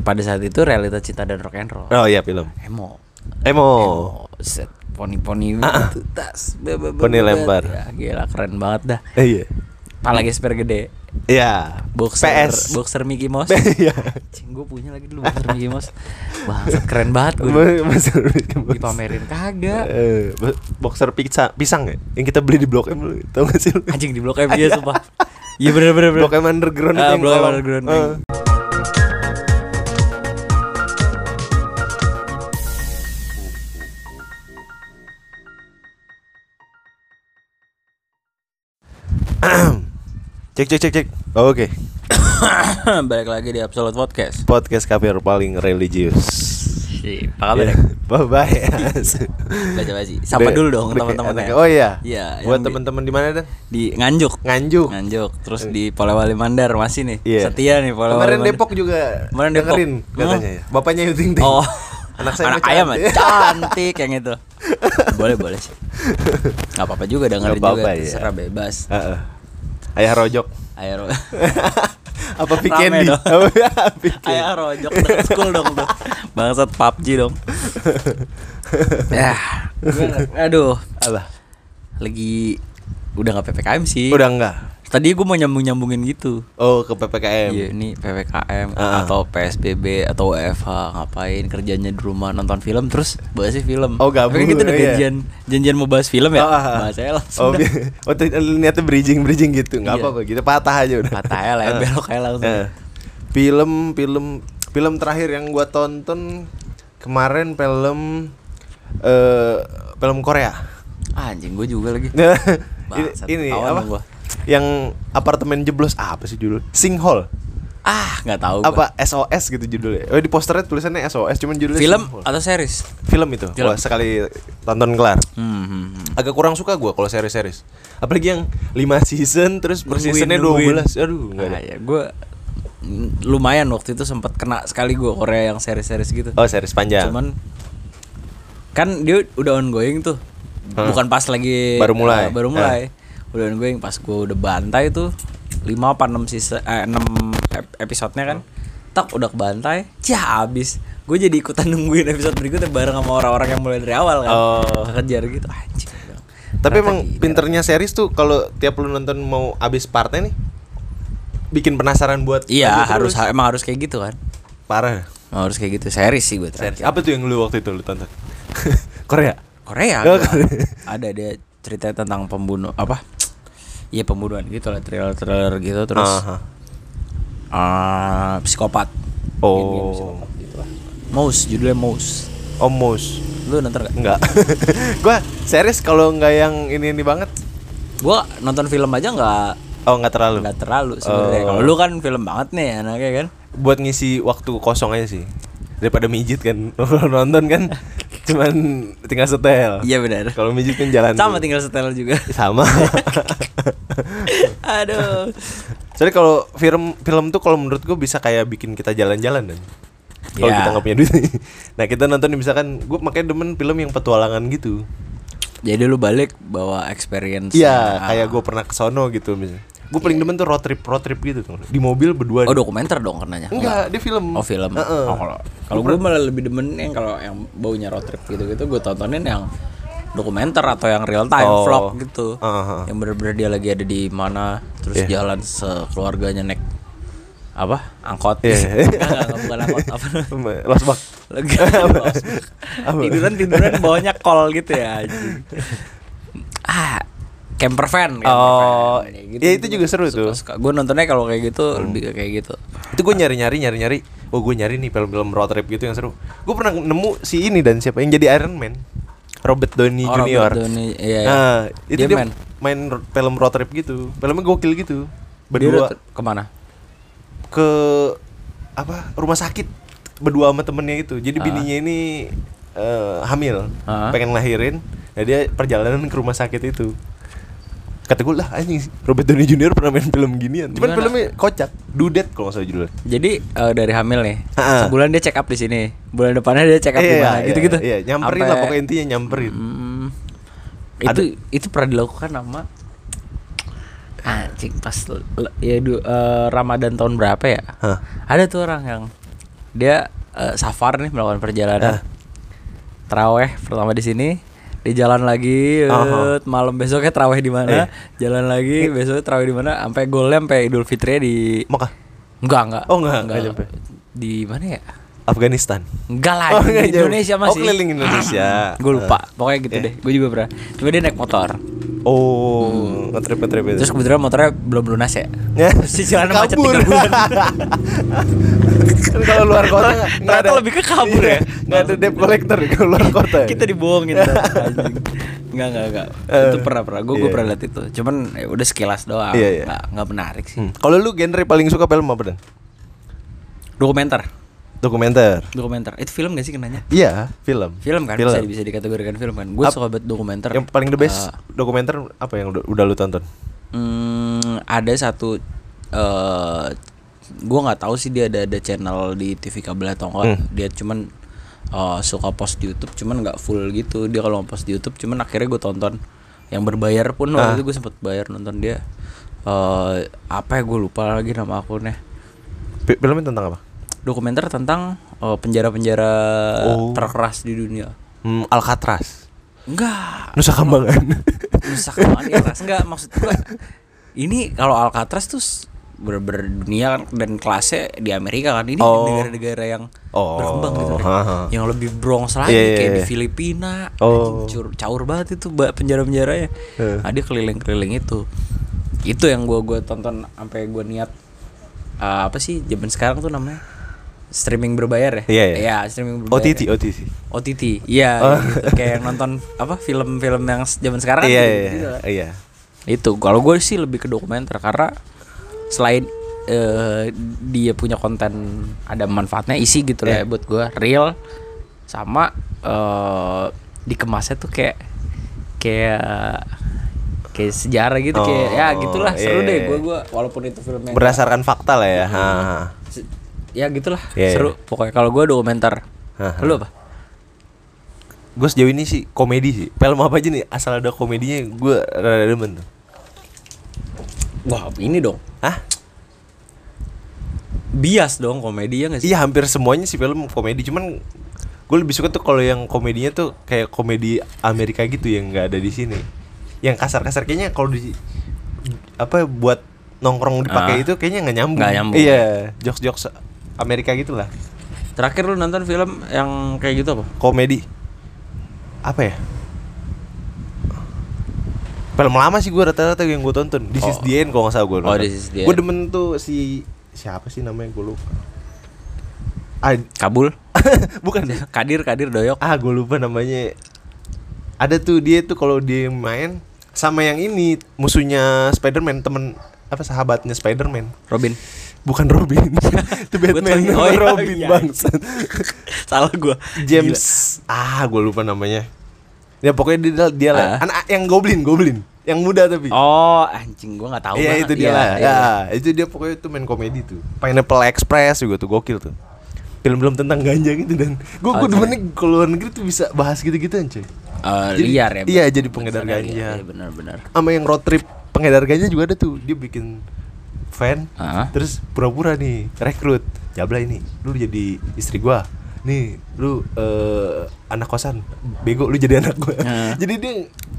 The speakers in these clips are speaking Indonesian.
pada saat itu realita cinta dan rock and roll. Oh iya film. Emo. Emo. Set poni-poni gitu tas. be- be- be- Poni lempar. Ya, gila keren banget dah. Eh, iya. Pala gesper gede. Iya. Boxer, PS. boxer Mickey Mouse. Iya. Cing gue punya lagi dulu boxer Mickey Mouse. Bangsat keren banget gue. Mas Dipamerin kagak. Eh, bo- boxer pizza pisang ya? Yang kita beli di Blok M lu, tau gak sih lu? Anjing di Blok M dia sumpah. Iya bener bener bener. Blok M underground Ah, itu yang Blok M underground. Eh. Cek cek cek cek. Oh, Oke. Balik lagi di Absolute Podcast. Podcast kafir paling religius. Si, apa kabar? Ya, ya? Bye-bye. Baca basi. Sapa dulu dong teman-teman anak- Oh iya. Iya, Buat teman-teman di mana dan? Di Nganjuk. Nganjuk. Nganjuk. Terus di Polewali Mandar masih nih. Iya. Setia nih Polewali Kemarin Mandar. Depok juga Kemarin Depok. dengerin katanya ya. Bapaknya Ayu Ting. Oh. Anak saya Anak ayam cantik. cantik yang itu. Boleh boleh sih. Gak apa-apa juga dengerin Nggak juga. apa-apa, ya. Terserah bebas. Heeh. Ayah rojok. Apa Vikendi? dong. Apa Vikendi? Ayo rojok dong, school dong tuh. Bangsat PUBG dong. ya. Aduh, Apa? lagi udah gak PPKM sih. Udah enggak? Tadi gue mau nyambung-nyambungin gitu. Oh, ke PPKM. Iya, ini PPKM Ah. atau PSBB atau WFH ngapain kerjanya di rumah nonton film terus bahas film. Oh, gabung, Kan kita udah iya. janjian janjian mau bahas film ya. Oh, ah. Bahas aja langsung. Oh, oh niatnya bridging bridging gitu. Enggak Iya. apa-apa, kita patah aja udah. Patah ya lah, Eh. belok kayak langsung. Eh. Film film film terakhir yang gua tonton kemarin film eh film Korea. Anjing gue juga lagi. ini, Bangsat, ini ketahuan apa? gua. Yang apartemen jeblos apa sih judul? Sinkhole. Ah, nggak tahu gua. Apa SOS gitu judulnya? Oh di posternya tulisannya SOS, cuman judulnya Film atau series? film itu. Film. Wah, sekali tonton kelar. Hmm, hmm, hmm. Agak kurang suka gua kalau series-series. Apalagi yang 5 season terus per seasonnya nungguin. 12. Aduh, enggak ada. Ah, ya, gue lumayan waktu itu sempat kena sekali gue Korea yang series-series gitu. Oh, series panjang. Cuman kan dia udah ongoing tuh. Hmm. Bukan pas lagi Baru mulai. eh, baru mulai. Udah ongoing pas gue udah bantai tuh 5 apa 6 sisa eh, 6 ep- episodenya kan. Tak udah kebantai, cah habis. Gue jadi ikutan nungguin episode berikutnya bareng sama orang-orang yang mulai dari awal kan. Oh. Kejar gitu. Anjing. Tapi emang pinternya series tuh kalau tiap lu nonton mau abis partnya nih bikin penasaran buat Iya, harus terus. emang harus kayak gitu kan. parah. Emang harus kayak gitu. Series sih gue Series. Apa tuh yang lu waktu itu lu tonton? Korea. Korea Oh, gua. Korea. ada dia cerita tentang pembunuh apa Iya pembunuhan gitu lah trailer-trailer gitu terus Aha. ah, psikopat Oh. Psikopat gitu lah. Mouse judulnya Mouse Almost. lu nonton gak? Enggak. gua series kalau nggak yang ini ini banget. gua nonton film aja nggak Oh, nggak terlalu. nggak terlalu sebenarnya Oh. kalau lu kan film banget nih anaknya kan Buat ngisi waktu kosong aja sih. Daripada mijit kan. Nonton kan cuman tinggal setel. iya benar Kalau mijit kan jalan. sama dulu. tinggal setel juga sama. aduh Soalnya kalau film film tuh kalau menurut gue bisa kayak bikin kita jalan-jalan dan kalau Ya. kita nggak punya duit. nah kita nonton misalkan gue makanya demen film yang petualangan gitu. jadi lu balik bawa experience Iya, kayak gue pernah ke sono gitu misalnya. Gue paling demen tuh road trip road trip gitu tuh. Di mobil berdua. oh dokumenter dong karenanya Enggak, dia film. Oh film. Heeh. Oh, kalau kalau gue malah lebih demen yang kalau yang baunya road trip gitu-gitu gue tontonin yang dokumenter atau yang real time Oh. vlog gitu. Heeh. Yang bener-bener dia lagi ada di mana terus Iya. jalan sekeluarganya naik apa? Angkot. Iya. Enggak, enggak, bukan angkot apa. Lagi tiduran tiduran bawahnya kol gitu ya anjing. Ah, camper van, camper Oh, van. Kayak ya itu juga seru tuh. Gue nontonnya kalau kayak gitu lebih ke kayak gitu. Itu gue nyari-nyari nyari-nyari. Oh, gue nyari nih film-film road trip gitu yang seru. Gue pernah nemu si ini dan siapa yang jadi Iron Man? Robert Downey Oh, Junior. Robert Downey, iya, iya. Nah, itu Dia dia, main. main. film road trip gitu. Filmnya gokil gitu. Berdua ke mana? ke apa? Rumah sakit berdua sama temennya itu. Jadi Ah. bininya ini eh, hamil, Ah. pengen lahirin. Nah, dia perjalanan ke rumah sakit itu. Kata gue lah anjing Robert Downey Junior pernah main film ginian. Cuman Gimana? filmnya kocak. Dudet kalau nggak salah judulnya. Jadi eh, dari hamil nih, Ha-ha. sebulan dia check up di sini, bulan depannya dia check up di Iya, mana, gitu-gitu. Iya, nyamperin Sampai- lah pokoknya intinya nyamperin. Hmm, Ada- itu itu pernah dilakukan sama anjing pas ya du- eh, Ramadan tahun berapa ya? Hah. Ada tuh orang yang dia eh, safar nih melakukan perjalanan Ah. Teraweh pertama di sini di jalan lagi eh, malam besoknya teraweh di mana? Jalan lagi besoknya teraweh di mana? Sampai golnya sampai Idul Fitri di Mekah? Enggak enggak. Oh, enggak, enggak. nyampe. di mana ya Afghanistan enggak lah Oh, enggak jauh. Indonesia Oh, masih keliling Indonesia. gue lupa pokoknya gitu Iya. deh gue juga pernah cuma dia naik motor oh ngetrip ngetrip itu terus kebetulan motornya belum lunas ya Ya. Cicilan macet Kabur. tiga bulan. kan kalau luar kota nggak- Ternyata lebih ke kabur ya. Iya, nggak ada debt collector kalau luar kota ya? kita dibohongin. Enggak enggak enggak. Eh, itu pernah pernah. Gue gue iya. pernah liat itu. Cuman ya udah sekilas doang. Iya, iya. Nggak nggak menarik sih. Hmm. kalau lu genre paling suka film apa dan Dokumenter. Dokumenter Dokumenter. Itu film gak sih kenanya? iya film Film kan Film. bisa bisa dikategorikan film kan. Gue suka banget dokumenter. yang paling the best Eh, dokumenter apa yang udah, udah lu tonton hmm, ada satu eh gue nggak tahu sih dia ada ada channel di TV kabel atau enggak. Hmm. Dia cuman eh, suka post di YouTube, cuman nggak full gitu. Dia kalau post di YouTube, cuman akhirnya gue tonton. Yang berbayar pun waktu Ah. itu gue sempet bayar nonton dia. eh apa ya gue lupa lagi nama akunnya. Fi- filmnya tentang apa Dokumenter tentang eh, penjara-penjara Oh. terkeras di dunia. hmm, Alcatraz Enggak. Nusa Kambangan Nusa Kambangan enggak maksud gua ini kalau Alcatraz tuh bener-bener dunia kan dan kelasnya di Amerika kan ini Oh. negara-negara yang Oh, berkembang gitu kan. yang lebih bronze lagi Iya, iya, kayak di iya. Filipina Oh. cur- caur banget itu penjara-penjaranya Eh. nah, dia keliling-keliling itu itu yang gua gua tonton sampai gua niat eh, apa sih zaman sekarang tuh namanya streaming berbayar ya Iya, iya. Iya, streaming berbayar OTT ya. OTT OTT iya Oh. gitu. kayak yang nonton apa film-film yang zaman sekarang iya gitu- iya gitu kan. iya itu kalau gue sih lebih ke dokumenter karena selain eh, dia punya konten ada manfaatnya isi gitu lah ya Iya. buat gue real sama eh, dikemasnya tuh kayak kayak kayak sejarah gitu kayak ya Oh, gitulah seru iya, deh iya. gue gue walaupun itu filmnya berdasarkan fakta lah ya ha. Ya gitulah. Iya, seru. Pokoknya kalau gue dokumenter. Lu apa? Gue sejauh ini sih komedi sih. Film apa aja nih? Asal ada komedinya gue rada demen tuh. Wah ini dong. Hah? bias dong komedi ya nggak sih? Iya hampir semuanya sih film komedi. Cuman gue lebih suka tuh kalau yang komedinya tuh kayak komedi Amerika gitu yang nggak ada di sini. Yang kasar-kasar kayaknya kalau di apa buat nongkrong Ah. dipakai itu kayaknya nggak nyambung. Nyambung. Iya, jokes-jokes Amerika gitulah. terakhir lu nonton film yang kayak gitu apa Komedi. Apa ya? Film lama sih gue rata-rata yang gue tonton. This is Oh. the end kalau nggak salah gue Oh, This is the Gue End. demen tuh si siapa sih namanya gue lupa. Ah, Kabul bukan Kadir Kadir Doyok ah gue lupa namanya ada tuh dia tuh kalau dia main sama yang ini musuhnya Spider-Man temen apa sahabatnya Spider-Man Robin bukan Robin itu Batman oh iya, Robin iya. bangsa salah gua James ah gue lupa namanya ya pokoknya dia dia lah Ah. anak yang Goblin Goblin yang muda tapi oh anjing gua nggak tahu Iya banget. itu dia Iya, lah. iya. Ya, itu dia pokoknya tuh main komedi tuh. Pineapple Express juga tuh gokil tuh. Film-film tentang ganja gitu dan gue Oh, gue demen nih kalau luar negeri tuh bisa bahas gitu-gitu aja. Eh, Jadi- liar ya iya, jadi pengedar Iya, ganja. iya, benar-benar Sama yang road trip pengedar ganja juga ada tuh. Dia bikin van Ah. terus pura-pura nih rekrut. Jabla ini, lu jadi istri gua. Nih, lu eh, anak kosan. Bego lu jadi anak gua. Ah. jadi dia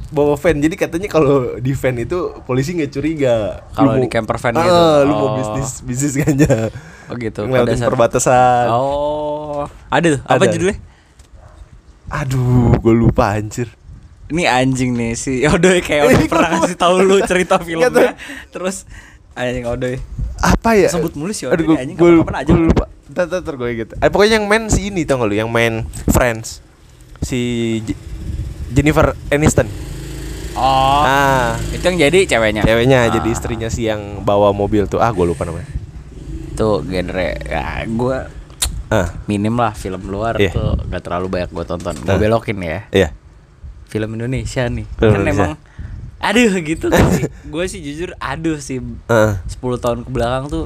bawa van. Jadi katanya kalau di van itu polisi nggak curiga. Kalau di mau- camper van Ah, gitu. lu mau Oh. bisnis bisnis ganja. oh gitu Ngelewatin saat- perbatasan. oh ada tuh apa Ada. judulnya Aduh, gue lupa anjir. ini anjing nih si Odoy kayak udah pernah ngasih tahu lu cerita filmnya terus anjing Odoy Apa ya? Sebut mulu si Aduh, Odoy anjing, gue kapan-kapan aja. gue lupa. Ntar, ntar, gue gitu. Eh, pokoknya yang main si ini tau gak lu? Yang main Friends. Si J- Jennifer Aniston. oh Ah, itu yang jadi ceweknya ceweknya Ah. jadi istrinya si yang bawa mobil tuh. Ah, gue lupa namanya. tuh genre ya gue Ah, minim lah film luar Iya. tuh gak terlalu banyak gue tonton gue Ah. belokin ya iya. film Indonesia nih Film kan Indonesia. emang aduh gitu gue sih jujur aduh sih Ah. 10 tahun ke belakang tuh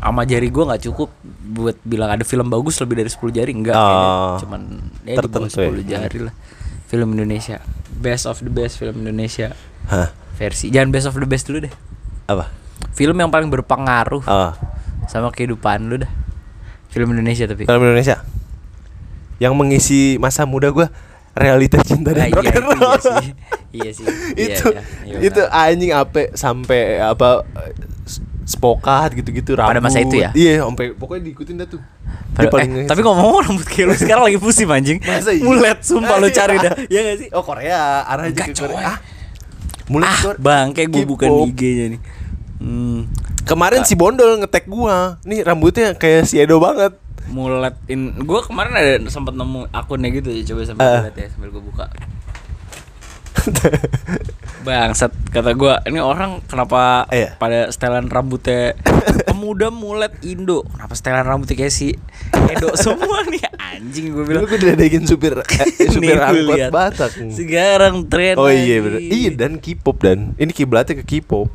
sama jari gue nggak cukup buat bilang ada film bagus lebih dari 10 jari enggak Oh. kayaknya. cuman ya di bawah Tertentu ya. 10 jari lah film Indonesia best of the best film Indonesia Hah. versi jangan best of the best dulu deh Apa? film yang paling berpengaruh Oh. sama kehidupan lu dah Film Indonesia tapi. Film Indonesia. Yang mengisi masa muda gua realita cinta Nah, dan rock iya, and roll. iya sih. Iya sih. Iya, itu iya, iya, itu anjing apa sampai apa spokat gitu-gitu Pada masa rambut. itu ya? Iya, sampai pokoknya diikutin dah tuh. Pada- paling eh, tapi ngomong rambut kayak lu sekarang lagi pusing anjing. Masa iya? Mulet sumpah lu cari dah. Iya gak sih? Oh Korea, arahnya Enggak, ke. Korea. Ah, mulai ah, bang, kayak gue bukan. IG-nya nih. Hmm, Kemarin si Bondol ngetek gua. Nih rambutnya kayak si Edo banget. Mulet in gue kemarin ada sempat nemu akunnya gitu ya coba sambil Ah. gue lihat ya sambil gue buka Bangsat kata gua ini orang kenapa Iya. pada setelan rambutnya pemuda mulet Indo kenapa setelan rambutnya kayak si Edo semua nih anjing gue bilang gue diledekin supir eh, supir angkot. Batak. sekarang tren Oh iya bener. Iya dan K-pop dan ini kiblatnya ke K-pop.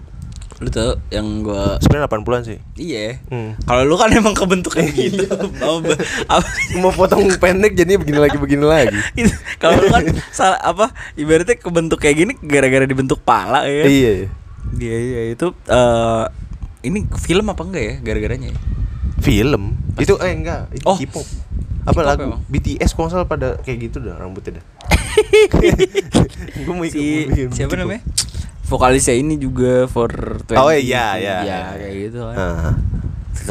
Lu tau yang gua Sebenarnya 80-an sih. iya Hmm. kalau lu kan emang kebentuk kayak gitu apa, apa Mau potong pendek jadinya begini lagi begini lagi. Kalau lu kan salah apa ibaratnya kebentuk kayak gini gara-gara dibentuk pala ya kan? Iya. Iya iya itu eh ini film apa enggak ya gara-garanya ya? Film. Itu eh enggak, itu Oh. K-pop. Apa K-pop lagu emang? BTS salah pada kayak gitu dah rambutnya dah. gue mau ikut si mau siapa namanya? Vokalisnya ini juga for 20 Oh, iya, iya, ya, iya. kayak gitu kan. Ah.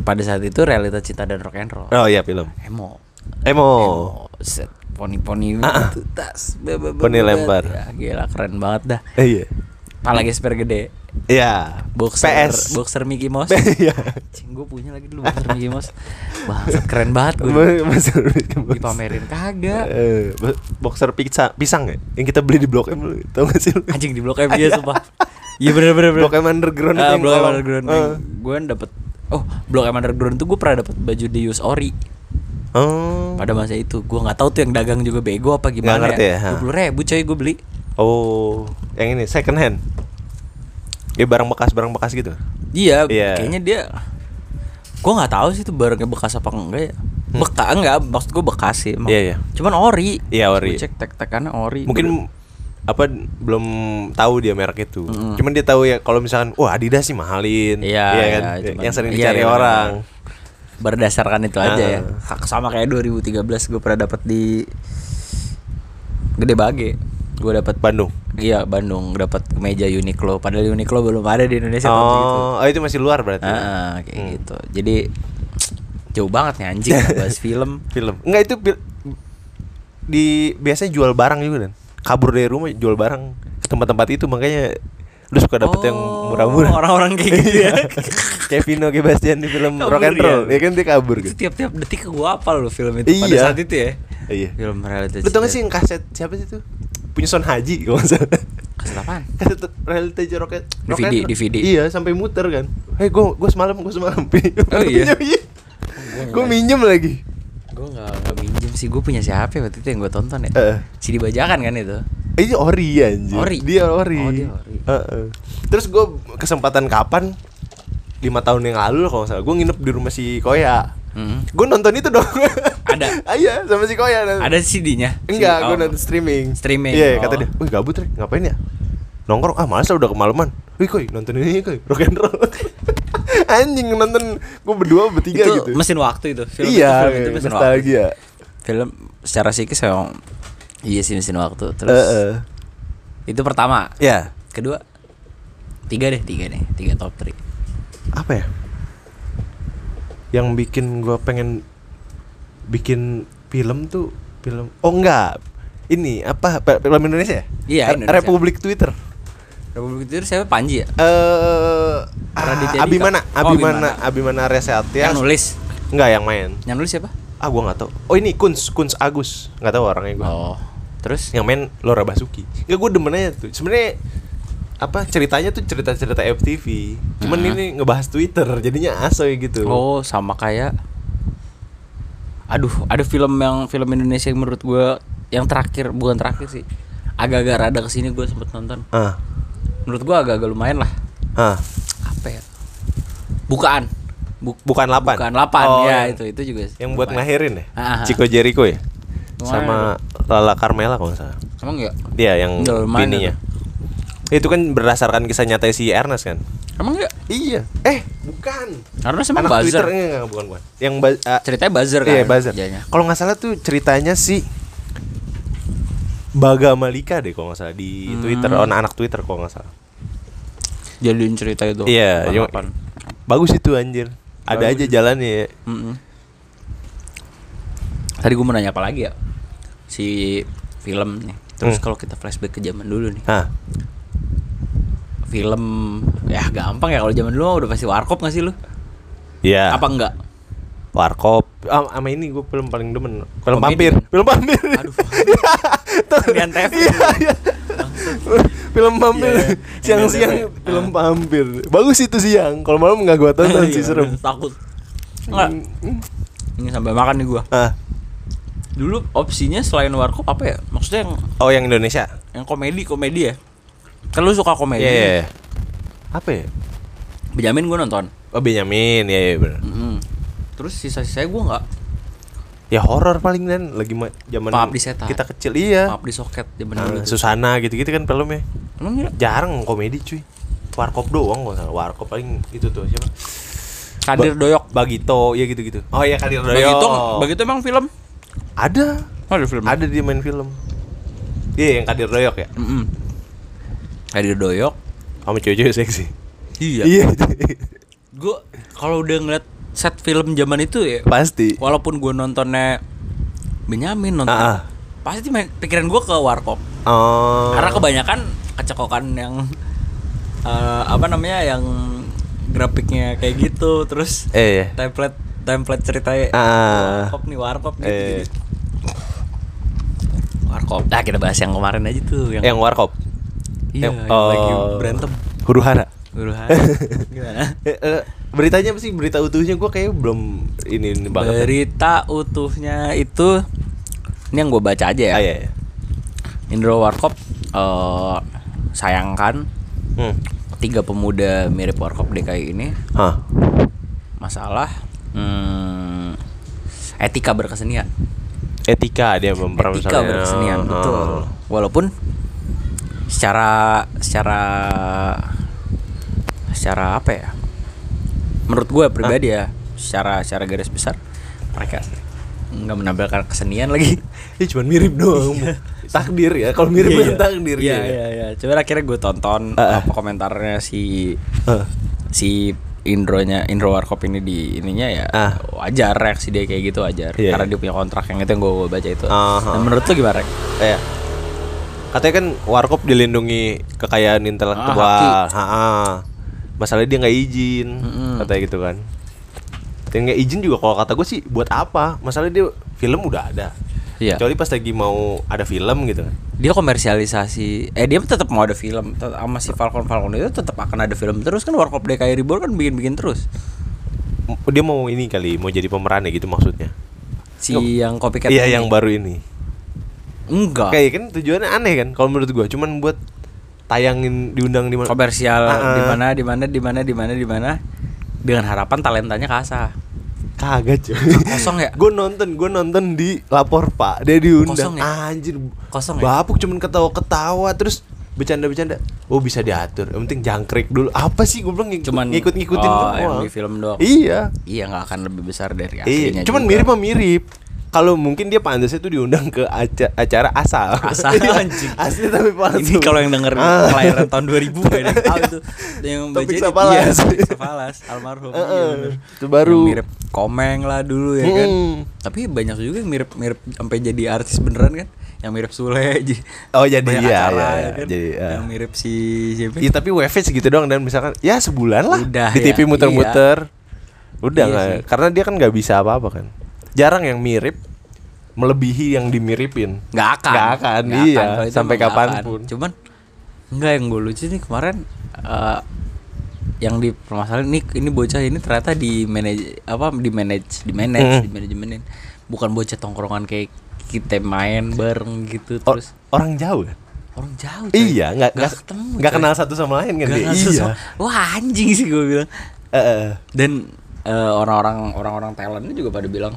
Pada saat itu realita cinta dan rock and roll. Oh iya film. Emo. Emo. Set poni-poni Ah, gitu, tas. Poni lempar. Ya, gila keren banget dah. Eh, iya. Pala gesper gede. Iya. Boxer PS. boxer Mickey Mouse. Iya. Cing gue punya lagi dulu boxer Mickey Mouse. Bangsat keren banget gue. Mas- Dipamerin kagak. Eh, bo- boxer pizza pisang ya? Yang kita beli di Blok M lu, tau gak sih? Anjing di Blok M ya sumpah. Iya bener bener bener. Blok M underground yang Blok M underground. Eh. Gue dapet Oh, Blok M underground tuh gue pernah dapet baju Deus Ori Oh. pada masa itu. Gue nggak tahu tuh yang dagang juga bego apa gimana. Nggak ngerti ya, ha. Dua puluh ribu coy gue beli. Oh, yang ini second hand. Ya barang bekas barang bekas gitu. Iya, Iya. kayaknya dia. Gue nggak tahu sih itu barangnya bekas apa enggak ya. Bekas enggak, maksud gue bekas sih. emang. Hmm. Iya, iya. Cuman ori. Iya, ori. Gue cek tek-tekannya ori. Mungkin apa belum tahu dia merek itu. Mm-mm. Cuman dia tahu ya kalau misalkan wah Adidas sih mahalin. Iya, kan? iya, cuman- yang sering iya, dicari iya, orang. berdasarkan itu aja ya. Ah. Sama kayak 2013 gue pernah dapat di Gede Bage. Gue dapat Bandung. Iya Bandung dapat kemeja Uniqlo. Padahal Uniqlo belum ada di Indonesia tahun segitu. Oh, oh, itu masih luar berarti. Ah, kayak Hmm. gitu. Jadi jauh banget nih anjing bahas film. Film. Enggak itu di biasanya jual barang juga dan kabur dari rumah jual barang ke tempat-tempat itu makanya lu suka dapet yang Oh, murah-murah. orang-orang kayak gitu ya. Kayak Vino Gebastian di film Kabur Rock and Roll, ya. ya kan dia kabur Itu gitu. tiap-tiap detik gua apa lo film itu pada Iya. saat itu ya. Iya. Film realita Lu tau gak sih yang kaset siapa sih itu? Punya Son Haji kalau nggak salah. Kaset apaan? Kaset realita rock and- rock DVD, DVD. Iya, sampai muter kan. Hei, gua gua semalam, gua semalam. Oh, iya? Gua minjem lagi. Gue gak, gak minjem sih, gue punya siapa ya waktu itu yang gue tonton ya Eh. Si dibajakan kan itu Eh, Ini ori anjir. Ori? Dia ori. Oh, dia ori. Heeh. Terus gue kesempatan kapan? lima tahun yang lalu kalau nggak salah. Gue nginep di rumah si Koya. Hmm. Gue nonton itu dong. Ada? Ah, Iya, sama si Koya. Ada CD-nya? Enggak, Si- gue oh. nonton streaming. Streaming, Iya, oh. kata dia. Wih, gabut, Rek. Ngapain ya? Nongkrong. Ah, males lah udah kemalaman. Wih, Koy, nonton ini, Koy. Rock and roll. Anjing nonton gue berdua bertiga itu gitu. mesin waktu itu film iya, itu, film itu mesin waktu film secara psikis emang iya sih mesin waktu terus Eh, eh. itu pertama Ya, kedua tiga deh tiga nih tiga top 3 apa ya? Yang bikin gue pengen bikin film tuh film. Oh enggak, ini apa film Indonesia? ya? Iya, Indonesia. Republik Twitter. Republik itu siapa Panji ya Eh, ah, Dika. Abimana, Oh, Abimana, Abimana. Abimana Resatya. yang nulis Enggak yang main. yang nulis siapa Ah, gua nggak tahu. Oh ini Kunz, Kunz Agus. Nggak tahu orangnya gua. oh terus Yang main Laura Basuki. Enggak gua demen aja tuh. Sebenarnya apa ceritanya tuh cerita-cerita FTV. Cuman Mhm. ini ngebahas Twitter, jadinya asoy gitu. oh sama kayak aduh ada film yang film Indonesia yang menurut gue yang terakhir bukan terakhir sih agak-agak rada ke sini gue sempet nonton Ah. menurut gue agak-agak lumayan lah Ah. apa ya bukaan Buk- Bukan 8. bukan 8 Oh, ya itu itu juga Yang buat lumayan. ngelahirin ya? Ah, ah. Chico Jericho ya? Lumayan Sama Lala Carmela kalau nggak salah. emang enggak Dia yang bininya. Itu kan berdasarkan kisah nyata si Ernest kan? Emang enggak? Iya. Eh, bukan. Karena emang Anak buzzer. Twitter enggak, enggak, bukan, bukan. Yang ba- ah, Ceritanya buzzer kan. Iya, buzzer. Jadinya. Kalau nggak salah tuh ceritanya si Baga Malika deh kalau nggak salah di Hmm. Twitter, oh, anak Twitter kalau nggak salah. Jadiin cerita itu. Iya. Bagus itu anjir. Ada Bagus aja jalannya ya. Mm-mm. Tadi gue mau nanya apa lagi ya? Si film nih. Terus Hmm. kalau kita flashback ke zaman dulu nih. Hah. Film ya gampang ya kalau zaman dulu udah pasti warkop gak sih lu? Iya. Apa enggak? Warkop. Ah, sama ini gue film paling demen. Film Komedi. vampir. Film vampir. Aduh. Di Antv. Iya, iya. film vampir. Iya, iya. Siang-siang film vampir. Bagus itu siang. Kalau malam nggak gue tonton sih serem. Takut. Enggak. Hmm. Ini sampai makan nih gua. Ah. Dulu opsinya selain warkop apa ya? Maksudnya yang Oh yang Indonesia. yang komedi komedi ya? Kan lu suka komedi. Iya. iya, iya. Apa ya? Benjamin gue nonton. Oh Benyamin. Iya iya benar. Mm-mm. Terus sisa-sisanya gue nggak. Ya horor paling dan lagi ma- zaman Pengabdi Setan. kita kecil iya. Maaf di soket zaman Nah, dulu. Susana gitu-gitu kan filmnya. Emang ya? Jarang komedi cuy. Warkop doang nggak salah. Warkop paling itu tuh siapa? Kadir Ba- Doyok. Bagito, ya gitu-gitu. Oh iya Kadir Doyok. Begitu, begitu emang film? Ada. Oh, ada film. Ada dia main film. Iya yang Kadir Doyok ya. Mm-mm. Kadir Doyok. Sama cewek-cewek seksi. Iya. Iya. Gue kalau udah ngeliat set film zaman itu ya, Pasti. walaupun gue nontonnya Benyamin nonton, Ah, ah. pasti main, pikiran gue ke warkop. Oh. Karena kebanyakan kecekokan yang eh, apa namanya yang grafiknya kayak gitu, terus eh iya. template template ceritanya Ah. warkop nih warkop gitu, Eh. gitu. warkop nah kita bahas yang kemarin aja tuh yang, yang warkop. Iya yang lagi oh. berantem Huru hara. Guru gimana Eh, eh, beritanya apa sih? Berita utuhnya gua kayak belum ini, ini banget. berita utuhnya itu ini yang gue baca aja ya Ah, iya, iya. Indro Warkop eh, sayangkan Hmm. tiga pemuda mirip Warkop DKI ini Hah. masalah hmm, etika berkesenian Etika dia mempermasalahkan. etika berkesenian Oh. betul walaupun secara secara secara apa ya menurut gue pribadi ya secara secara garis besar mereka nggak menampilkan kesenian lagi Ya cuman mirip doang. takdir ya. Kalau mirip Iya, kan iya. takdir iya ya. iya iya coba akhirnya gue tonton ah. apa komentarnya si Ah. si Indronya Indro Warkop ini di ininya ya Ah. wajar reaksi dia kayak gitu wajar Iya, karena iya. dia punya kontrak yang itu yang gue baca itu. Aha. Dan menurut lu gimana? Iya. Katanya kan warkop dilindungi kekayaan intelektual. Ah. Masalahnya dia nggak izin, Mm-mm. katanya gitu kan. Dan nggak izin juga kalau kata gue sih buat apa? Masalahnya dia film udah ada. Iya. Kecuali pas lagi mau ada film gitu kan. Dia komersialisasi. Eh dia tetap mau ada film Tet- sama si Falcon Falcon itu tetap akan ada film terus kan Warkop DKI Reborn kan bikin-bikin terus. Dia mau ini kali, mau jadi pemeran ya gitu maksudnya. Si yang copycat Iya ini. yang baru ini. Enggak Kayak kan tujuannya aneh kan kalau menurut gua, cuman buat tayangin diundang di mana. komersial Ah, ah. di mana di mana di mana di mana di mana dengan harapan talentanya kasah. Kagak cuy. Kosong ya? gue nonton, gue nonton di lapor pak, dia diundang. Kosong ya? Anjir, Kosong ya? Bapuk cuman ketawa-ketawa terus bercanda-bercanda. Oh bisa diatur, yang penting jangkrik dulu. Apa sih gue bilang ngikut, Cuman ngikut-ngikutin oh, doang. yang di film doang. Iya, Iya nggak akan lebih besar dari iya. aslinya. Cuman juga. mirip mah mirip. Kalau mungkin dia pantasnya tuh diundang ke aca- acara asal. Asal, Iya, anjing. Asli tapi palsu. Ini kalau yang denger Ah. kelahiran tahun 2000 gak ada yang tahu itu. Yang Topik Sapalas. Iya, Topik Sapalas, almarhum. Heeh, Iya, bener. itu baru. Yang mirip Komeng lah dulu ya kan. Hmm. Tapi banyak juga yang mirip-mirip sampai jadi artis beneran kan. Yang mirip Sule. Oh, jadi Banyak iya, acara, iya, ya iya. kan? Jadi, ah. yang mirip si siapa? Iya tapi WF segitu doang dan misalkan ya sebulan lah Udah, di ya, TV muter-muter. Udah Iya sih. karena dia kan nggak bisa apa-apa kan. Jarang yang mirip melebihi yang dimiripin. Nggak akan. Nggak akan, Nggak iya, itu sampai nggak kapan pun. akan. Cuman enggak yang gue lucu nih kemarin eh, yang di permasalahan ini ini bocah ini ternyata di manage apa di manage di manage Hmm. di manajemenin bukan bocah tongkrongan kayak kita main bareng gitu Or- terus orang jauh kan? orang jauh coy. Iya, nggak nggak nggak ketemu nggak kenal satu sama lain kan Nggak dia. Iya. wah anjing sih gue bilang Eh, eh. dan eh, orang-orang orang-orang talentnya juga pada bilang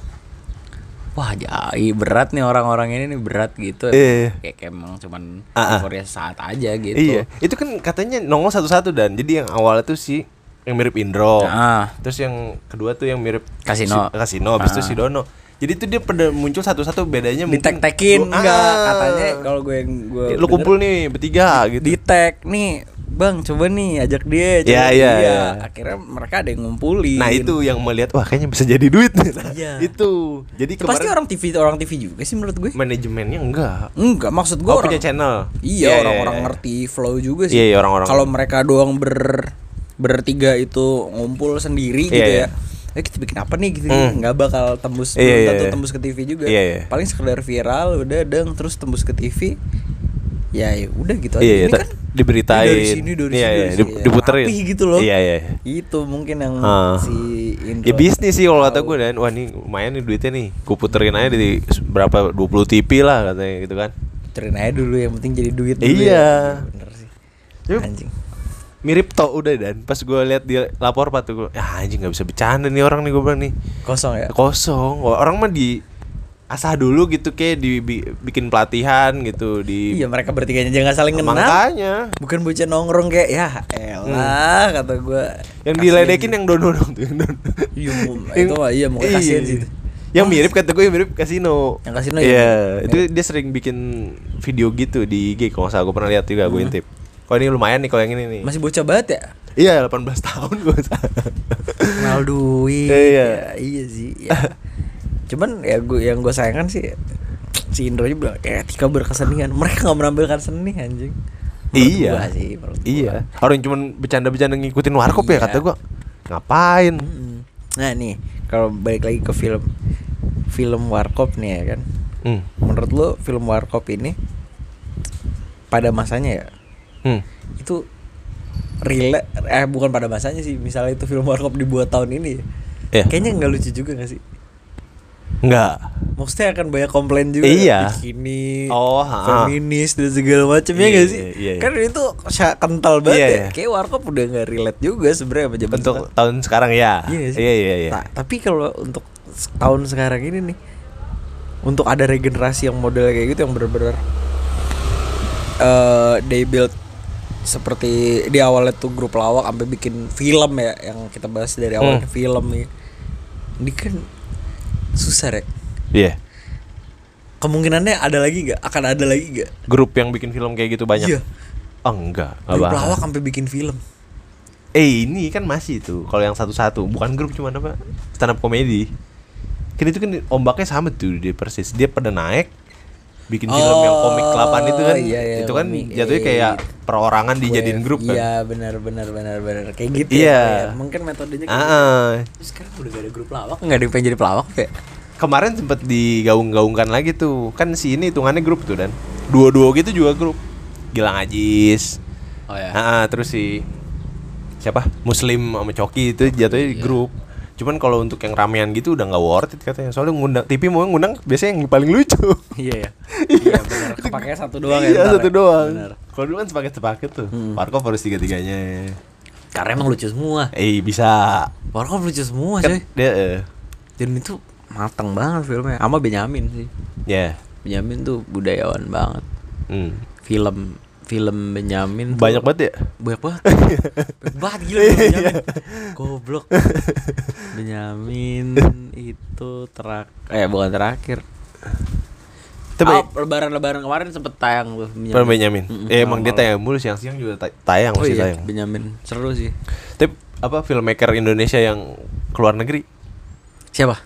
wah jai berat nih orang-orang ini nih berat gitu Iya. kayak, kayak emang cuman Ah, ah. euforia saat aja gitu Iya, itu kan katanya nongol satu-satu dan jadi yang awalnya tuh si yang mirip Indro. Ah. Terus yang kedua tuh yang mirip Kasino. si, Kasino, habis itu Ah. si Dono. Jadi tuh dia pada muncul satu-satu bedanya mungkin ditek-tekin enggak Ah. katanya kalau gue yang gue lu kumpul nih bertiga gitu. di tag nih bang coba nih ajak dia coba Iya, iya, dia. iya. akhirnya mereka ada yang ngumpulin Nah itu yang melihat wah kayaknya bisa jadi duit nih. Nah, Iya. Itu. Jadi Itu pasti kemarin orang TV orang TV juga sih menurut gue manajemennya enggak. enggak maksud gue Oh, orang punya channel. iya orang-orang iya, iya. ngerti flow juga sih Iya, orang-orang. kalau mereka doang ber bertiga itu ngumpul sendiri gitu ya eh kita bikin apa nih gitu Hmm. nggak bakal tembus Iya, iya, tentu iya. tembus ke TV juga Iya, iya. paling sekedar viral udah deng terus tembus ke TV ya ya udah gitu aja Iya, iya, Ini kan diberitain. ini dari sini dari Iya, sini iya, dari sini. diputerin. Rapih gitu loh Iya, iya. itu mungkin yang Ah. si Indro Ya bisnis sih kalau kata gue dan wah ini lumayan nih duitnya nih. Gue puterin aja di berapa 20 TV lah katanya gitu kan. Puterin aja dulu yang penting jadi duit dulu Iya. ya. bener sih Yuk. anjing Mirip toh udah dan pas gue lihat dia lapor pak tuh gue, ya anjing nggak bisa bercanda nih orang nih gue bilang nih kosong ya kosong. Orang mah di asah dulu gitu kayak dibikin pelatihan gitu di iya mereka bertiganya jangan saling kenal makanya bukan bocah nongkrong kayak ya elah kata gua yang diledekin yang dono dong tuh yang dono. Iya, itu mah iya mau Iya. kasihan sih. Yang mirip kata gue yang mirip kasino. Yang Kasino Iya, ya? itu dia sering bikin video gitu di IG kalau nggak salah gue pernah lihat juga gue intip. Kalau ini lumayan nih kalau yang ini nih. masih bocah banget ya Iya, 18 tahun gue. kenal duit Iya. ya, iya sih ya. cuman ya gue yang gue sayangkan sih si Indro juga bilang "Eh, etika berkesenian mereka nggak menampilkan seni anjing Menurut iya. sih menurut gua. Iya. Orang cuman bercanda-bercanda ngikutin warkop ya Iya. kata gue. Ngapain? Nah nih kalau balik lagi ke film film warkop nih ya kan Hmm. menurut lo film warkop ini pada masanya ya Hmm. itu relate eh bukan pada masanya sih misalnya itu film warkop dibuat tahun ini ya Iya. kayaknya nggak lucu juga gak sih Enggak. maksudnya akan banyak komplain juga Iya. bikini Oh, ha. feminis dan segala macam ya Iya, gak sih iya, iya. kan itu kental banget Iya, ya iya. kayak warkop udah nggak relate juga sebenarnya sama zaman Untuk sekarang. tahun sekarang ya. iya sih Iya, iya, iya. Ta- tapi kalau untuk tahun sekarang ini nih untuk ada regenerasi yang model kayak gitu yang bener-bener eh they build seperti di awalnya tuh grup lawak sampai bikin film ya yang kita bahas dari awalnya Hmm. film nih ini kan susah rek Iya. kemungkinannya ada lagi gak akan ada lagi gak Grup yang bikin film kayak gitu banyak. Iya. Oh, enggak. grup bakal. lawak sampai bikin film Eh ini kan masih tuh kalau yang satu-satu bukan grup cuma apa stand up comedy. Kan itu kan ombaknya sama tuh dia persis. Dia pada naik bikin film yang komik Oh, kelapan itu kan. iya, iya, itu kan komik. jatuhnya Iya, kayak perorangan dijadiin grup kan. iya benar benar benar benar kayak gitu Iya. ya, kayak mungkin metodenya kayak Ah, gitu. ah. Terus sekarang udah gak ada grup lawak nggak ada yang pengen jadi pelawak ya Kemarin sempet digaung-gaungkan lagi tuh. Kan si ini hitungannya grup tuh dan duo-duo gitu juga grup. Gilang Ajis. oh ya Ah, ah, terus si siapa? Muslim sama Coki itu jatuhnya Iya. grup. Cuman kalau untuk yang ramean gitu udah nggak worth it katanya. Soalnya ngundang TV mau ngundang biasanya yang paling lucu. iya ya iya benar kepake satu doang ya iya, satu ya. doang. Kalau dulu kan sepaket-sepaket tuh. Hmm. Warkop harus tiga-tiganya. karena emang lucu semua Eh, bisa. warkop lucu semua sih dia eh, dan itu matang banget filmnya sama Benyamin sih ya. Benyamin tuh budayawan banget Hmm. film film Benyamin tuh- Banyak banget ya? banyak banget. Banyak banget gila Benyamin goblok. Benyamin itu terak eh bukan terakhir. Tapi Ah, lebaran-lebaran kemarin sempet tayang tuh Film Benyamin. Mm-mm, Eh, emang dia tayang mulu siang-siang juga tay- tayang oh iya tayang. Benyamin seru sih. Tapi apa filmmaker Indonesia yang keluar negeri? siapa?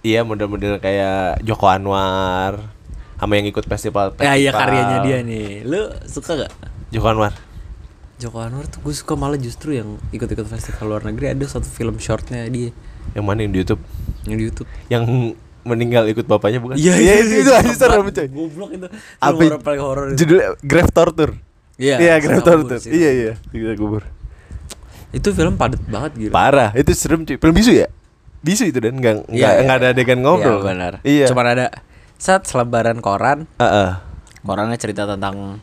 Iya, model-model kayak Joko Anwar sama yang ikut festival. ya iya festival. karyanya dia nih lu suka gak Joko Anwar. Joko Anwar tuh gue suka malah justru yang ikut-ikut festival luar negeri ada satu film shortnya dia Yang mana yang di YouTube? yang di YouTube Yang meninggal ikut bapaknya bukan? Iya itu itu aja serem banget. coy. Goblok itu. Apa paling horor. Judulnya Grave Torture. Iya, Iya, Grave Torture. Iya, iya. Kita kubur. Itu film padat banget gitu. Parah, itu serem cuy. Film bisu ya? Bisu itu dan enggak enggak Iya, enggak iya. ada adegan ngobrol. Iya, benar. Iya. Cuman ada saat selebaran koran, Heeh. korannya cerita tentang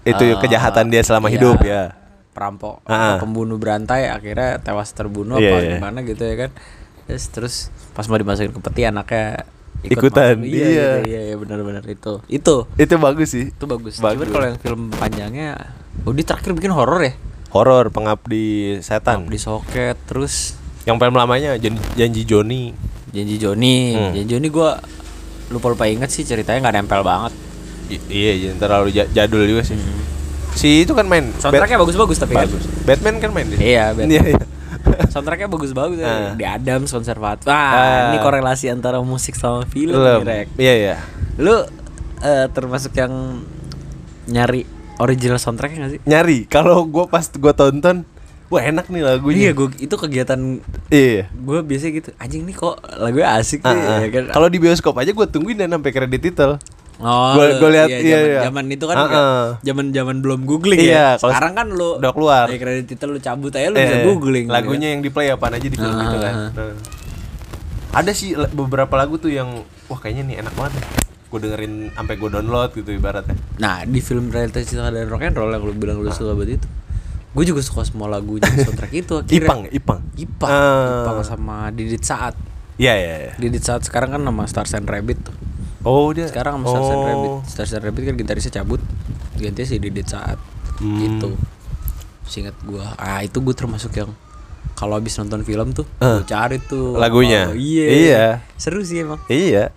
Itu eh, kejahatan dia selama iya, hidup ya. Perampok, Ah. atau pembunuh berantai akhirnya tewas terbunuh Iya, apa iya. gimana gitu ya kan. Terus terus pas mau dimasukin ke peti anaknya ikut Ikutan, mau. iya. iya iya, iya benar-benar itu itu Itu bagus sih. itu bagus. Bagus. Cuman kalau yang film panjangnya, Udi terakhir bikin horor ya. Horor pengabdi setan. Di soket, terus Yang film lamanya Jan- Janji Joni. janji Joni, Hmm. janji Joni gue lupa lupa inget sih ceritanya nggak nempel banget. I- iya, iya, terlalu ja- jadul juga sih. Si itu kan main. Soundtracknya Bat- bagus-bagus tapi bagus. Batman kan main di situ. Iya, Batman. Iya, iya. kan. Soundtracknya bagus-bagus ya. Ah. Di Adams konservatif. Ah, Ah. ini korelasi antara musik sama film Film. nih, Rek. Iya, iya. Lu eh, termasuk yang nyari original soundtracknya gak sih? Nyari. Kalau gua pas gua tonton, wah enak nih lagunya. Iya, gua itu kegiatan Iya. gue biasanya gitu. Anjing nih kok lagunya asik nih. ya kan? Kalau di bioskop aja gua tungguin dan sampai kredit title. Oh, Gua- gua lihat, iya, zaman, iya. zaman itu kan Ah, nggak- ah. zaman-zaman belum googling Iya, ya. Sekarang kan lu udah keluar. Dari kredit itu lu cabut aja lu bisa Eh, googling. gitu Lagunya yang di play apaan aja di film Ah, itu kan. Nah. Ada sih beberapa lagu tuh yang wah kayaknya nih enak banget. Gue dengerin sampai gue download gitu ibaratnya. kan. Nah, di film Realita Cinta dan Rock and Roll yang lu bilang lu suka banget itu. Gue juga suka semua lagunya soundtrack itu akhirnya. Ipang, Ipang. Ipang, Ah. Ipang sama Didit Saat. Iya, iya, iya. Didit Saat sekarang kan nama Stars and Rabbit tuh. Oh, dia. Sekarang sama Stars and Oh. Rabbit. Stars and Rabbit kan gitarisnya cabut. Gantinya si Didit Saat. Hmm. Gitu. Seingat gua. Ah, itu gue termasuk yang kalau habis nonton film tuh, Ah. gua cari tuh Lagunya? Oh, iya. Iya. Seru sih emang. Iya.